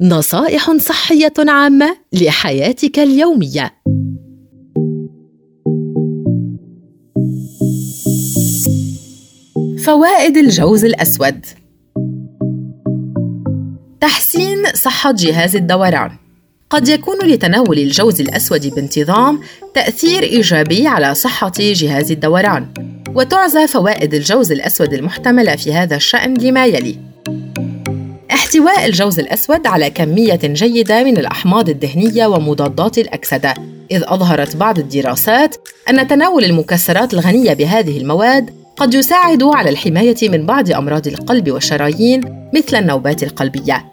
نصائح صحية عامة لحياتك اليومية. فوائد الجوز الأسود. تحسين صحة جهاز الدوران. قد يكون لتناول الجوز الأسود بانتظام تأثير إيجابي على صحة جهاز الدوران وتعزى فوائد الجوز الأسود المحتملة في هذا الشأن لما يلي. احتواء الجوز الأسود على كمية جيدة من الأحماض الدهنية ومضادات الأكسدة إذ أظهرت بعض الدراسات أن تناول المكسرات الغنية بهذه المواد قد يساعد على الحماية من بعض أمراض القلب والشرايين مثل النوبات القلبية.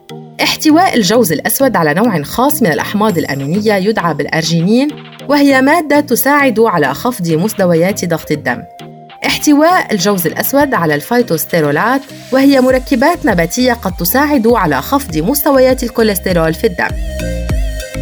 احتواء الجوز الأسود على نوع خاص من الأحماض الأمينية يدعى بالأرجينين وهي مادة تساعد على خفض مستويات ضغط الدم. احتواء الجوز الأسود على الفيتوستيرولات وهي مركبات نباتية قد تساعد على خفض مستويات الكوليسترول في الدم.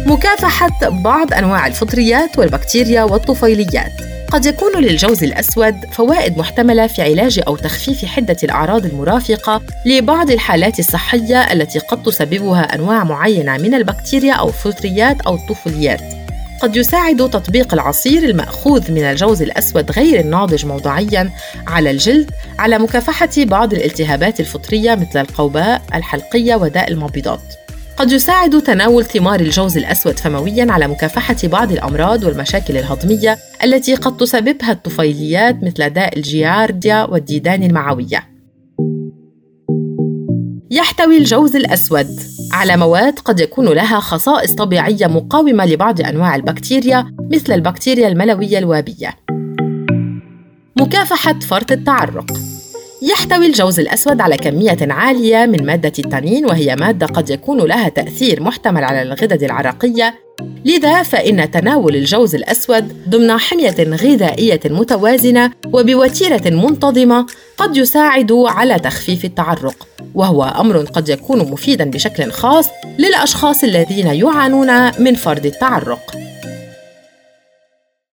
مكافحة بعض أنواع الفطريات والبكتيريا والطفيليات قد يكون للجوز الأسود فوائد محتملة في علاج أو تخفيف حدة الأعراض المرافقة لبعض الحالات الصحية التي قد تسببها أنواع معينة من البكتيريا أو الفطريات أو الطفوليات قد يساعد تطبيق العصير المأخوذ من الجوز الأسود غير الناضج موضعياً على الجلد على مكافحة بعض الالتهابات الفطرية مثل القوباء الحلقية وداء المبيضات. قد يساعد تناول ثمار الجوز الأسود فموياً على مكافحة بعض الأمراض والمشاكل الهضمية التي قد تسببها الطفيليات مثل داء الجيارديا والديدان المعوية. يحتوي الجوز الأسود على مواد قد يكون لها خصائص طبيعية مقاومة لبعض أنواع البكتيريا مثل البكتيريا الملوية الوابية. مكافحة فرط التعرق يحتوي الجوز الأسود على كمية عالية من مادة التانين وهي مادة قد يكون لها تأثير محتمل على الغدد العرقية لذا فإن تناول الجوز الأسود ضمن حمية غذائية متوازنة وبوتيرة منتظمة قد يساعد على تخفيف التعرق وهو أمر قد يكون مفيدا بشكل خاص للأشخاص الذين يعانون من فرط التعرق.